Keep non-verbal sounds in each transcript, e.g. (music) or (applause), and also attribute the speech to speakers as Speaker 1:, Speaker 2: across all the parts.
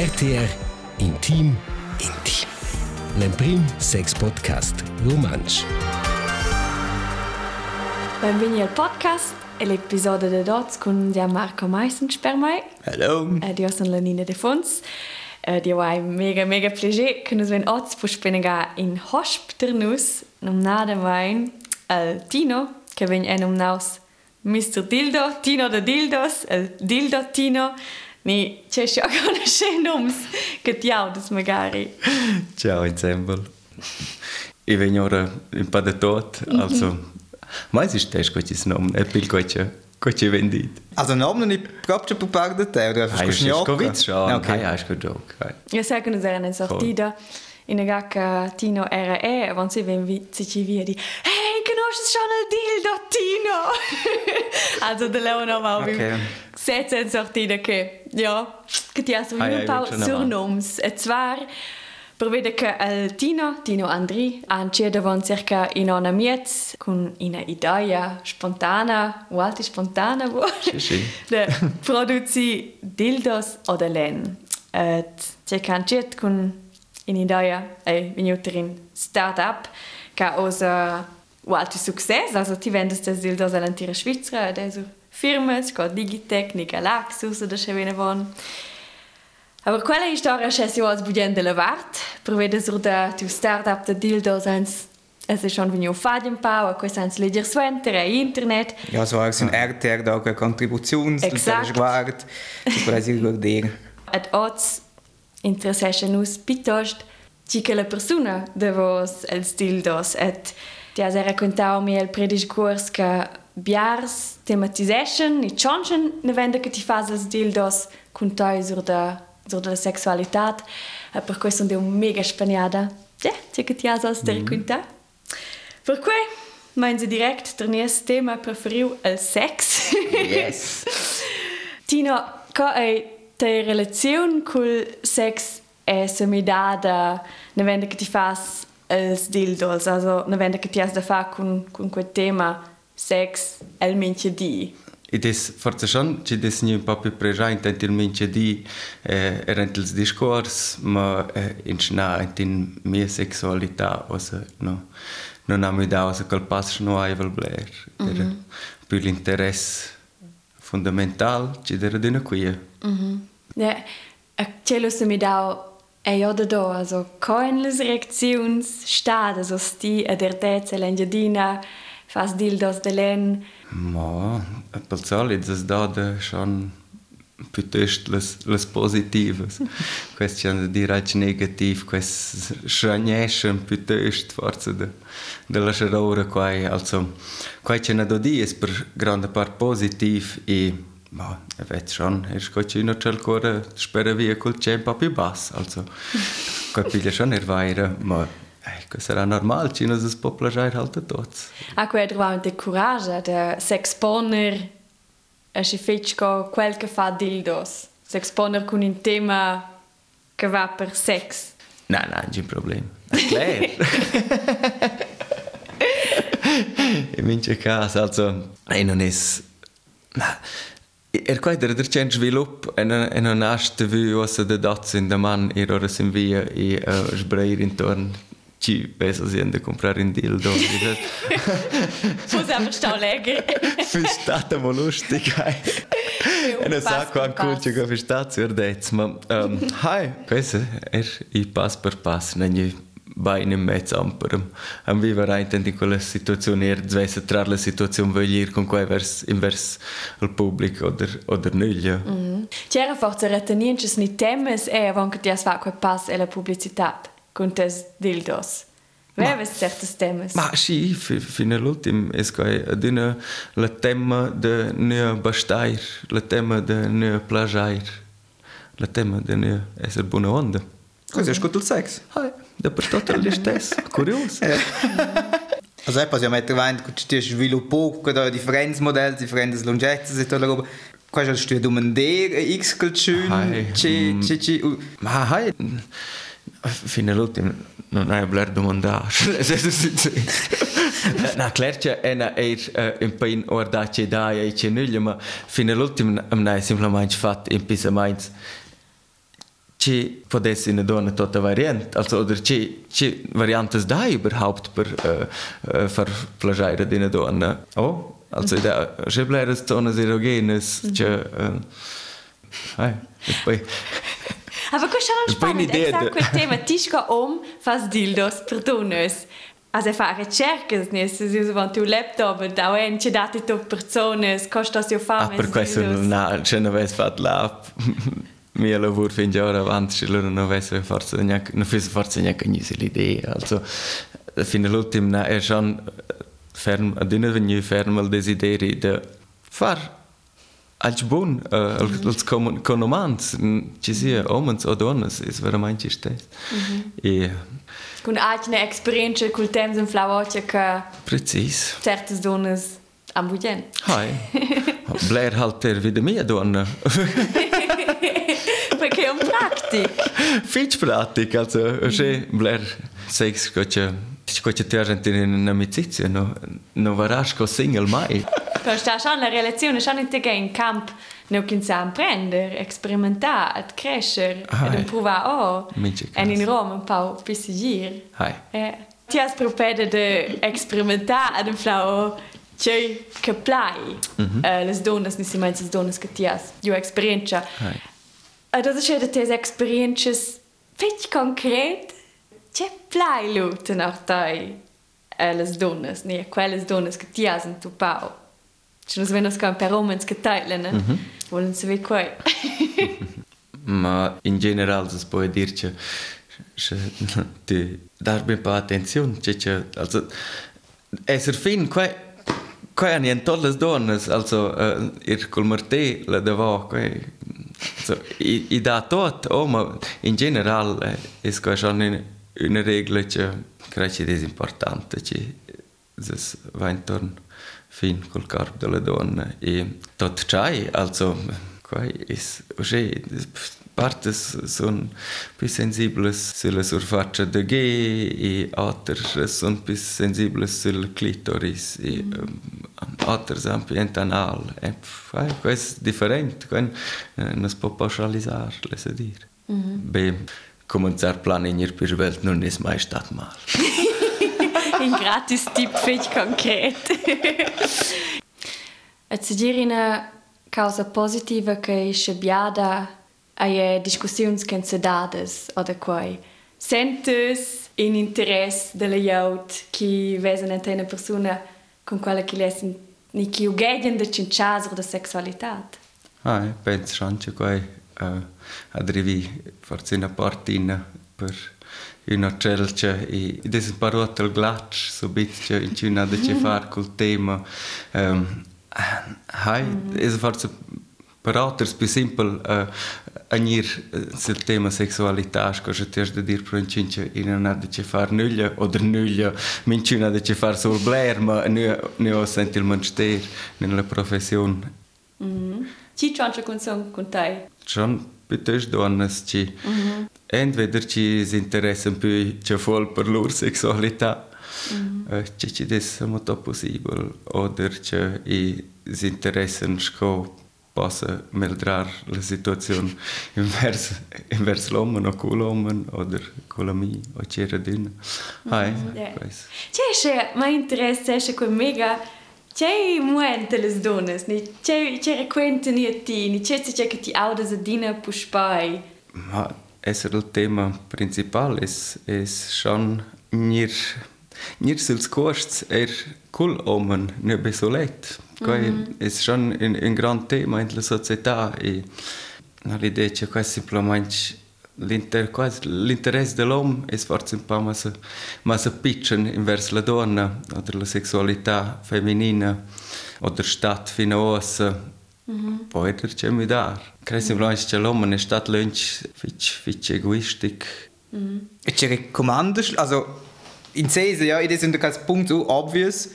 Speaker 1: RTR Intim Intim. L'emprim sex podcast romansch.
Speaker 2: Benveni al podcast e l'episodio de Dots con Marco Meissens per mai.
Speaker 3: Hello.
Speaker 2: Eh, io sono la Nina De Fons. Eh, io hai mega mega piacere che nos ven oz pus penega in hospiternus num nada mein al Tino che ven naus Mr. Dildo, Tino de Dildos, el Dildo Tino. Ni c'è già conosce noms che ti audes magari.
Speaker 3: Ciao ensemble. Ich bin po' de tot, also mais ist das gut ist nom, e pil coche, coche vendit.
Speaker 4: Also Namen nicht proprio per parte di te, o
Speaker 3: Hai
Speaker 4: einfach
Speaker 3: ist go witz schon.
Speaker 4: Okay.
Speaker 3: Okay, hast go joke.
Speaker 2: Che nos erano in sortida in una gacca Tino era e avanti si ven vi si ci via di Hey, conosci schon il Dildo Tino? (laughs) also der war wie
Speaker 4: Okay.
Speaker 2: Sätze in sortida che ja, che ti ha so
Speaker 3: ja, ich
Speaker 2: paar surnoms. E zwar vedere che il Tino, Tino Andri, ha davant circa in una miez con una idea spontana, o alti spontana, wo
Speaker 3: Sì, sì.
Speaker 2: de produci dildos oder len. Et c'è cancet con un'idea venuta in start-up che ha osa o alti success, also ti vendes des dildos all'intera Svizzera ed è so firmes, co Digitec, Galaxus oder che viene von. Aber quella storia c'è si als budien della vart, vedere sur da tu start-up de dildos ans es ist schon vegniu fad un pau, quei sans leger suenter e internet,
Speaker 4: Ja, so als ein RTR da eine Kontributions,
Speaker 2: Exakt.
Speaker 4: guard, das weiß ich guardare.
Speaker 2: et oz interessesce nus pitost ci che la persona de vos els dildos et ti has raccontau mi el prediscurs che biars tematiseschen i chanchen ne vende che ti fas els dildos cun toi sur da sur sexualitat e per questo un mega spaniada ja ti che ti has als racconta per cui meinen sie direkt der nächste Thema preferiu el sex
Speaker 4: Yes.
Speaker 2: Tino, ca è te relazione col sex è semidada, ne vende che ti fas els dildos, also ne vende che ti has da fa con, con quel tema sex el mince di.
Speaker 3: I des forse schon, ci des ni un po' più presente in mince di eh, erant ils discors, ma eh, in schna in mia sexualità, also no. Non ha mi da also quel passo no ai vel bler. Era più l'interesse fundamental ci dera d'una quia.
Speaker 2: Ja, a cielo semidau è io da do, also coin les reactions stad, also sti a der tezze l'engiadina, fas dildos de len,
Speaker 3: Ma, per solid es dada schon piuttosto les, les positives. (laughs) Quest c'è da dire anche negativ, quest schragnäschen piuttosto forse de, de la scherora quai, also quai c'è da dire es per grande part positiv e ma, e vet schon, es quai c'è no c'è ancora spera via col c'è un po' più basso, also (laughs) quai piglia schon er vaira, ma Ecco, sarà normal, ci non si può plagiare halt tots.
Speaker 2: A quei trovava de courage de s'exponer a si fetch quel che fa dildos. S'exponer con un tema che va per sex.
Speaker 3: Nein, nein, kein Problem. Klar. In manchen caso, also, non è... Er qua der der chen svilup en en en aste vu ossa de dots in der man er ora sin via e uh, sbreir intorn ci penso si ende comprar in dildo (laughs)
Speaker 2: Muss einfach stau leger. (laughs)
Speaker 3: Für stata mo lustig hai E non sa
Speaker 2: pass
Speaker 3: qua
Speaker 2: per pass.
Speaker 3: culcio che per sta zur dez ma um, hai questo er i pass per pass negli beine in mezzo amperem am viver reintend in quella situazione er zvesse tra la situazione voglier con quei vers invers il pubblico oder oder nuglia
Speaker 2: C'era forse reteniences ni temes e avon che ti has fa quel pass e la pubblicità con tes dildos. Veves certes temes.
Speaker 3: Ma sì, fi- fino all'ultimo che ad una la tema de ne bastair, la tema de ne plagiar, la tema de ne essere buona onda.
Speaker 4: Così è tutto il sex.
Speaker 3: Hai, da pristotili štes, kurioz.
Speaker 4: Also etwas, ja, man hat gemeint, du hast Willow Pog, oder Differenzmodell, Differenzlongezza, so darüber. Quasi hast du um D, X,
Speaker 3: schön,
Speaker 4: C, C, C.
Speaker 3: Ma, hi. Fine l'ultimo, no, non è voler domandare. (laughs) Na, klerče, ena je eh, in pa in orda, če da, je če nulja, ma fine l'ultimo, mna je simplemente fat in pisa majc. Ci potesse una donna tutta variant, also oder ci ci variantes da überhaupt per äh, äh, far plagiare di donna. Oh, also da schebleres zonas erogenes, ci äh, Hai, e poi
Speaker 2: Aber questo non spannend, esatto quel tema, tisca om fas dildos per donas. Also fa ricercas, ne, se si usa tu laptop, da en c'è date to personas, costa si fa
Speaker 3: Ah, per questo non ha, cioè non avessi fatto là. Mio lavoro fin già ora avanti, cioè loro non avessero forse neanche, non avessero forse neanche l'idea. Also, fino all'ultimo, è già ferm, ad una venuta fermo il desiderio di fare als buon, uh, als, als conomans, ci sia uomini o donne, è veramente stesso. E,
Speaker 2: Con altre esperienze col temps in flauoce che
Speaker 3: precis.
Speaker 2: certe donas am budgen.
Speaker 3: Hai. (laughs) Blair halt er wieder mehr donna. (laughs)
Speaker 2: Perché è un practic.
Speaker 3: Fitch pratic, also, že Blair seks, ko će ko će tjažati na amicizia, no, no varaš ko single mai.
Speaker 2: Quando sta schon la relazione, schon inte in camp, no che sa prendere, experimentare, ad crescere,
Speaker 3: Ah,
Speaker 2: ad
Speaker 3: eh.
Speaker 2: provare, oh,
Speaker 3: Mince
Speaker 2: e in
Speaker 3: cas.
Speaker 2: Roma un po' più sigir.
Speaker 3: Hai.
Speaker 2: Eh. Ti has propede de experimentare ad un flau che che plai. Eh, les donas, ni si mai les donas che ti has, io esperienza.
Speaker 3: Hai.
Speaker 2: Ah, A das ist ja diese Experiences fett konkret. C'è plai luta nach tai elas donas, ne? Quellas donas que ti asen tu pau. Ci nos venos con per omens que tailen, ne? Mm -hmm. Volen se ver quai. (laughs)
Speaker 3: Ma in general si può dire che ti dar ben pa attenzione, che che also esser fin quai quai an tolle donnes, also eh, uh, ir col marte la devo quai also i, i da tot, oh, ma in general eh, es qua schon una, una regola che credo che è importante, che es va intorno fin col corpo della donna e tot c'hai, also qua es usce partes sono più sensibili sulla surfaccia del gay e altre sono più sensibili sul clitoris e um, altre ambiente anal e poi questo è differente questo eh, non si può pauschalizzare lascia dire beh cominciare a planare per la Welt non è mai stato male
Speaker 2: Un (laughs) gratis tip fetch concret. Et se dir una causa positiva che è biada a ye discussions can se o de quoi sentes in interess de le yout qui vesen en persona con quella qui les ni qui ugedien de cinchas o de sexualitat.
Speaker 3: Ah e, pens ranche quoi uh, eh, adrivi forse na partina per in e i desparotel glatch subitce in cina de che far col tema um, Hai, e zë farë që për atër spisim për a njërë se tema seksualitash, kështë të është dhe dirë për në qënë që i në në dhe që farë nëllë, o dhe nëllë, minë qënë dhe që farë sur blerë, më në o sentil më në shterë, në
Speaker 2: në profesion. Mhm. Që qënë që
Speaker 3: kënë sënë kënë taj? Qënë për të është donës që, mhm. endë vedër që i zinteresën për që folë për desse molto possibile oder ci i si interessano sco possa mildrar la situazione (laughs) inverso inverso l'uomo o con l'uomo oder con la mia o c'era d'una hai
Speaker 2: Yeah.
Speaker 3: questo
Speaker 2: C'è ma interesse c'è quel mega c'è muente le donne, c'è c'è requente ni a ti, ni c'è c'è che ti audas a dina puspai.
Speaker 3: Ma essere il tema principale es es schon nir nir sils costs er cool omen ne besolet. Mm -hmm. es schon un, un grand tema in la società e l'idea che qua simplemente l'inter l'interesse dell'uomo è forse un po' ma se ma se pitchen inverso la donna o la sessualità femminina o der stat fino a Poi der c'è mi dar. Credo semplicemente che l'uomo è stato lunch fitch fitch egoistic.
Speaker 4: E ci recomandast, also in Cese, ja, ed è un caso punto so obvious,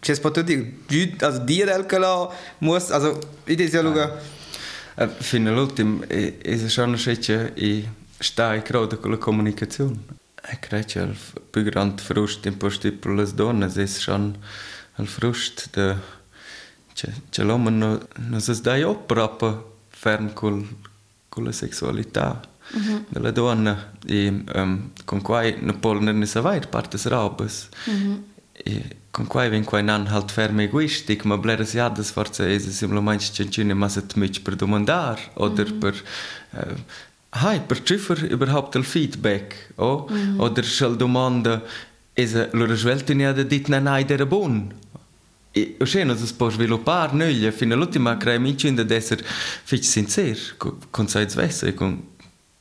Speaker 4: c'è dire, Giud- also dir del cala muss, also ed è ja luga,
Speaker 3: Eh, Fino all'ultimo è, è schon che i stai credo con la comunicazione. E credo che il più grande frust in posti per le donne è schon il frust de che l'uomo non si dà proprio ferm con con la sessualità. Mm-hmm. della donna e um, con quai non può ne savait partes robes mm-hmm. e con quai ven quai nan halt ferme egoistic ma blera si adas forza es simplemente cencine ma se tmich per domandar oder mm-hmm. per uh, hai per triffer überhaupt el feedback oh? mm-hmm. oder schall domanda es loro svelti ne ha dit na nai der bon E o scena si può sviluppare noi fino all'ultima crea amici di essere fitch sinceri con se svesse con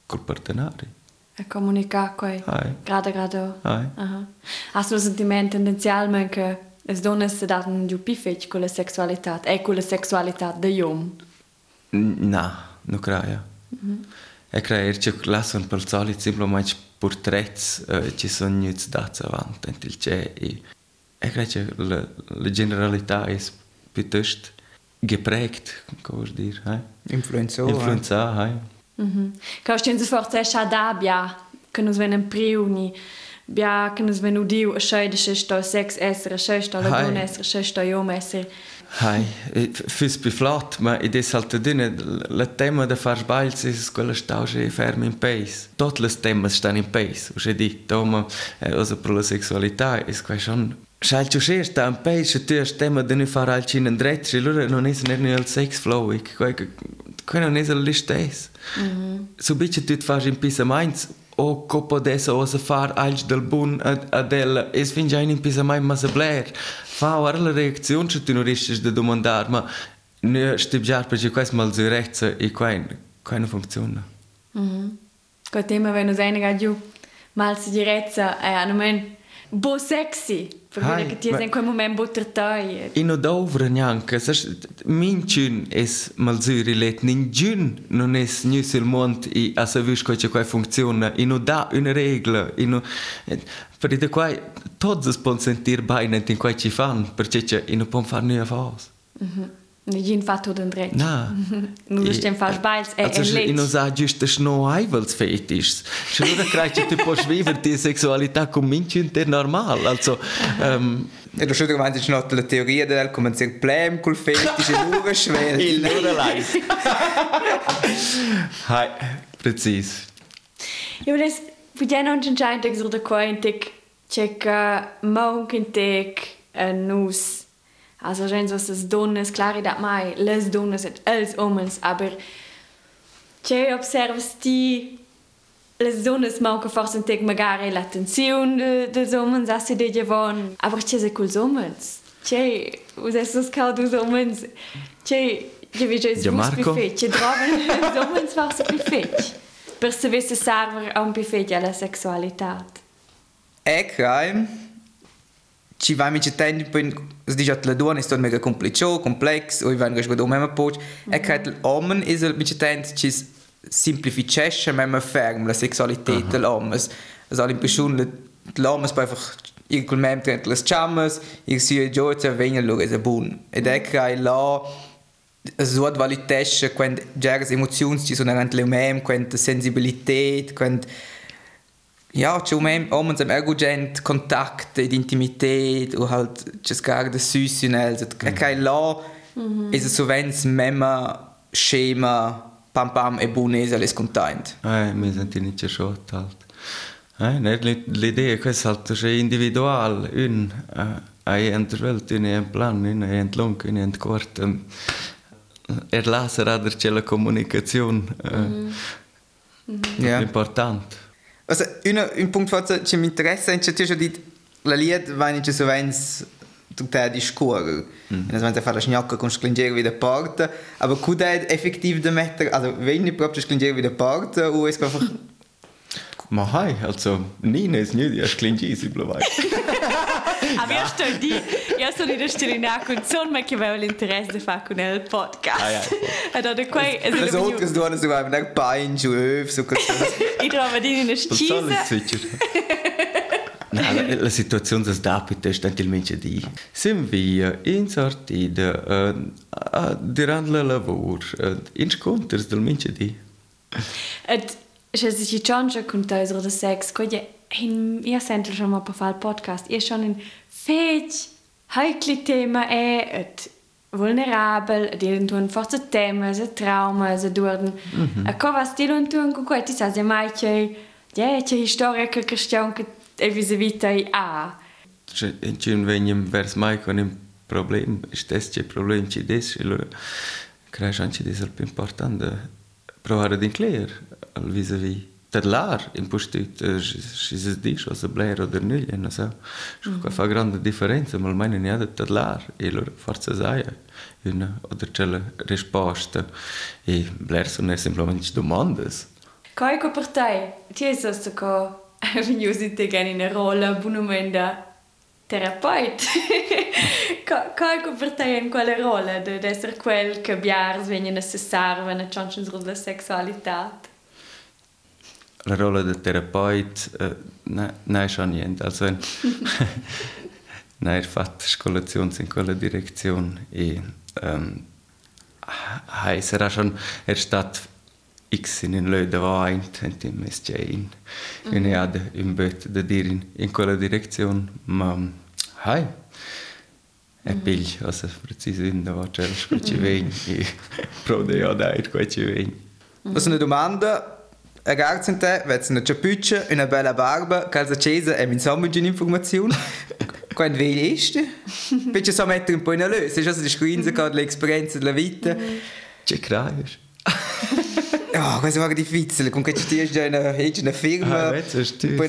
Speaker 3: col partenari.
Speaker 2: E comunicare coi.
Speaker 3: Hai.
Speaker 2: Grado grado.
Speaker 3: Hai.
Speaker 2: Aha. Hast du un sentiment tendenzialmente che le donne si danno più più fitch con la sessualità e con la sessualità degli uomini?
Speaker 3: No, non credo. Mm-hmm. E credo che lasciano per solito semplicemente portretti eh, ci sono nuts dati avanti il c'è e ich glaube, la, la generalità è piuttosto geprägt, kann man dire. Hey?
Speaker 4: Influenzò.
Speaker 3: Influenzà, hey?
Speaker 2: Mhm. Kannst du uns forse scha da bia, che nos venen priuni, bia che nos venu diu, a schei de sto sex essere, a schei sto la donna essere, a schei sto iom essere.
Speaker 3: Hai, fürs beflat, ma ed es halt dine, la tema de far sbails es quella stauge ferm in pace. Tot les temas stan in pace, usche di, toma, also per la sexualità, es quai schon Schalt jo scher sta un page tu stemma de nu far al chin andret, și lor non es ner nu al sex flow, quai es al listes. Mm -hmm. So bitte tu fas in pisa mainz o copo dessa o se far alch del bun adel es fin già in pisa mai ma se bler. Fa ora la reazione che tu non riesci de domandar, ma nu stib jar perché quais mal zu rechts e quai quai non funziona.
Speaker 2: Mhm. Mm Quel tema wenn us einiga giù mal si direzza bo seksi. Për këtë jetën ku më më bo tërtaj. I në
Speaker 3: dovrë njën, kësë është min qyn es mëllëzyri let, në gjyn në nes një silmont i asë vishkoj që kaj funksiona, i në da në reglë, i në... Për i të kaj, totë zësë ponë sentir bajnë në të kaj që i fanë, për që që i në ponë
Speaker 2: fanë një e fasë. Mhm. Non gin fatto den dret.
Speaker 3: Na. (laughs)
Speaker 2: Nu e, stem fas bails e
Speaker 3: also, e non sa giusto no aivels fetisch. Schon nur kreis du puoi vivere die Sexualità con minchen der normal. Also ähm
Speaker 4: E gemeint, es ist noch die Theorie, del kommen sehr Problem col fetisch in nur schwer. (laughs)
Speaker 3: Il nur allein. Hai, precis.
Speaker 2: Ja, aber das wird non c'è che sur de quantic c'è che monkentek en nus Also wenn so das Donnes, klar dat mai, les Donnes et els omens, aber c'è observas ti les Donnes manca forse un tec magari l'attenzione de, de omens, assi de javon, aber c'è se culs omens. C'è, us es cau dus omens, c'è, je vi
Speaker 3: Ja, Marco?
Speaker 2: buffet, c'è droven les omens forse buffet. Per se visse server a un buffet alla sexualità.
Speaker 4: Ecco, ci vai mi cetten poi dice la donna è mega complicato complex o vengo sguardo mema poch e che l'uomo è mi cetten ci simplificisce mema ferm la sessualità dell'uomo also l'impressione l'uomo è einfach il col mem tra le chamas il si è già c'è venga lo è buon ed è che là so valitesce quando già emozioni ci sono anche le mem quando sensibilità quando ja, c'è un zum ergogent Kontakt, die Intimität und halt das gar das Süße und also kein La
Speaker 2: Mhm.
Speaker 4: ist es so wenn es Mema Schema pam pam e bunese alles content.
Speaker 3: Eh, mi senti nicht schott halt. Eh, ne, l'idea è questa halt è individual, un hai un è un plan, è un lung, un è un kort. Um, er laser ader c'è la comunicazione. Eh, mm -hmm.
Speaker 4: Ja.
Speaker 3: Important.
Speaker 4: Also, un, un punct forse che mi interessa è che di la lied vai nicht so wenn's tu te di scuola. Mm. E wenn fare la schnacca con sclingere wieder porta, aber kud è effektiv da mettere, also wenn nicht proprio sclingere wieder porta o es einfach (laughs)
Speaker 3: Ma hai, also, Nina ist nicht, ich klingt easy, blöd. (laughs)
Speaker 2: Io sto di, io sono in stilina con son ma che avevo l'interesse di fare con il podcast. E da qua è
Speaker 4: das outras donas so einfach nach Bein, Schöf, so così.
Speaker 2: I trovo di in
Speaker 3: switchen? Nein, la, situazione si sta sostanzialmente di. Siamo via in sortita uh, durante il lavoro, uh, in scontri del mince di.
Speaker 2: Et se si ci change con te so da sex, in io sento schon mal per fare il podcast. Io schon in fech heikli tema è et vulnerabel, di tun forza temas, e traumas, e durden. Mm -hmm. A covas di non tun cu quai, ti sa se mai che ja, c'è storia che cristian che è vis vita i a.
Speaker 3: In cim vegnem vers mai con un problem, ist ce problem ci des, e allora credo anche des è più importante provare ad incler al vis-a-vis der tedlar in poštite, še zdišo se bile rodrnilje, no se, škoda mhm. fa grande differenza, ma almeno ne da tedlar, e lor forza zaia, in eh, odrčele risposte, e bler so ne simplemente
Speaker 2: domandes. Kaj ko partaj, ti je so se ko, (laughs) vinjuzi te geni ne rola, bunumenda, terapeut. (laughs) Kaj ko partaj in quale rola, de essere quel che biars vengono a cessare, vengono a cianciare sulla sessualità?
Speaker 3: La rola del Therapeut, äh, nein, nein, schon niente. Also, wenn, (laughs) nein, er fährt Skolationen in quella Direktion. E, ähm, heißt er schon, er steht x in den Leuten weint, und die ist ja in, in mhm. Erde, im Bett, da dir in, in quella Direktion. Ma, hai, è mhm. piglio, also, preciso in da va, c'è la scucci vegni, e pro de ja, dai, scucci vegni.
Speaker 4: Was eine Domanda Ragazzi, avete una ciapuccia, una bella barba, calza accesa e insomma di un'informazione. Quando vedi questo? Perché so mettere un po' in allo, se già si screenza con l'esperienza della vita.
Speaker 3: C'è craios.
Speaker 4: Oh, questo è difficile, comunque ci tieni già in una, una firma.
Speaker 3: Ah, vedi, tu, tu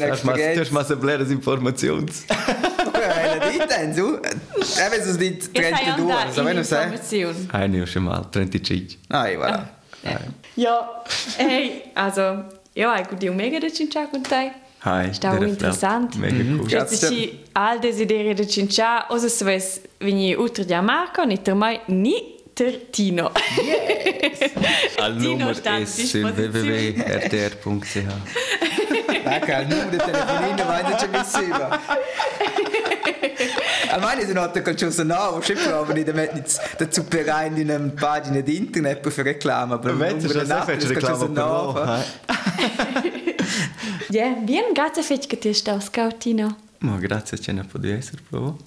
Speaker 3: hast mal so blöde Informationen. (laughs)
Speaker 4: Okay, dite, su. Eh, se di 32, so meno sai.
Speaker 3: Eine schon mal, 35.
Speaker 4: Ah, voilà.
Speaker 2: Ja, hey, also, ja, ich würde mega da cincia con te.
Speaker 3: Hi,
Speaker 2: Stau interessant.
Speaker 3: Mega cool.
Speaker 2: Jetzt ist all desideri da cincia, also se ves veni utr di Marco, nicht der mai ni ter Tino.
Speaker 3: Yes. Al numero è sul www.rtr.ch.
Speaker 4: Ecco, il numero di telefonino, non c'è nessuno. Almeno sono notte che c'è un nuovo, se provo di mettere dazu rein in una pagina di internet per reclama,
Speaker 3: aber wenn du (laughs) das fährst, reclama per
Speaker 2: Ja, bien, grazie fetch che ti sta scoutino.
Speaker 3: Ma grazie a cena per essere provo.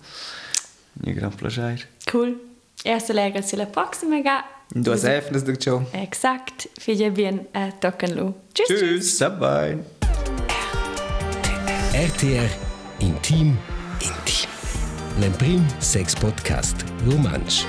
Speaker 3: Un gran piacere.
Speaker 2: Cool. Erste Lega sulla prossima ga.
Speaker 4: Du hast öffnet dich schon.
Speaker 2: Exakt. Bien, äh, tocken lu. Tschüss.
Speaker 3: Tschüss. Bye.
Speaker 1: RTR Intim Intim. L'Emprim Sex Podcast Romansch.